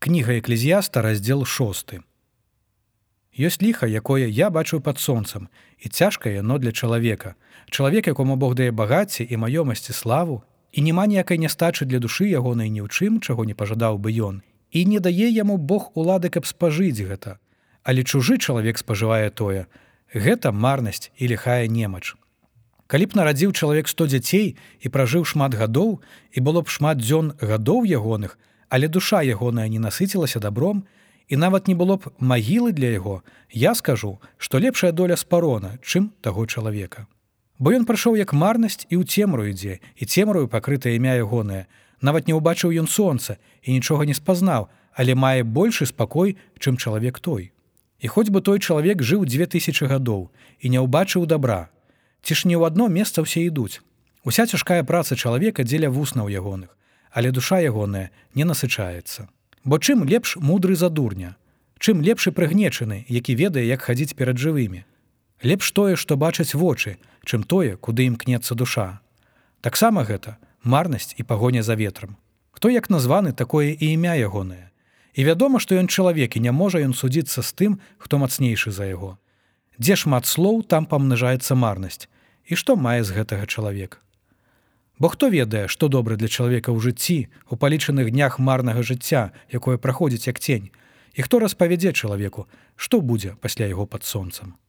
кніга эклезіяста раздзел шосты. Ёсць ліха якое я бачу пад сонцам і цяжкае яно для чалавека. Чалавек якому Бог дае багацце і маёмасці славу і няма ніякай нястачы для душы ягонай ні ў чым чаго не пажадаў бы ён. І не дае яму Бог улады каб спажыць гэта. Але чужы чалавек спажывае тое. Гэта марнасць і ліхая немач. Калі б нарадзіў чалавек 100 дзяцей і пражыў шмат гадоў і было б шмат дзён гадоў ягоных але душа ягоная не насыцілася добром і нават не было б магілы для яго я скажу што лепшая доля спарона чым таго чалавека. Бо ён прайшоў як марнасць і ў цемру ідзе і цемрую пакрытае імя ягонае. Нават не ўбачыў ён сонца і нічога не спазнаў але мае большы спакой чым чалавек той. І хоць бы той чалавек жыў 2000 гадоў і не ўбачыў добра ці ж не ў адно месца ўсе ідуць? Уся цяжкая праца чалавека дзеля вуснаў ягоных але душа ягоная не насычаецца Бо чым лепш мудры за дурня, чым лепшы прыгнечаны, які ведае, як хадзіць перад жывымі. Лепш тое, што бачаць вочы, чым тое, куды імкнецца душа. Таксама гэта марнасць і пагоня за ветрам. Хто як названы такое і імя ягонае. І вядома, што ён чалавек і не можа ён судзіцца з тым, хто мацнейшы за яго. Дзе шмат слоў там памнажаецца марнасць. І што мае з гэтага чалавека? Бо хто ведае, што добра для чалавека ў жыцці у палічаных днях марнага жыцця, якое праходзіць як цень, і хто распавядзе чалавеку, што будзе пасля яго пад сонцам.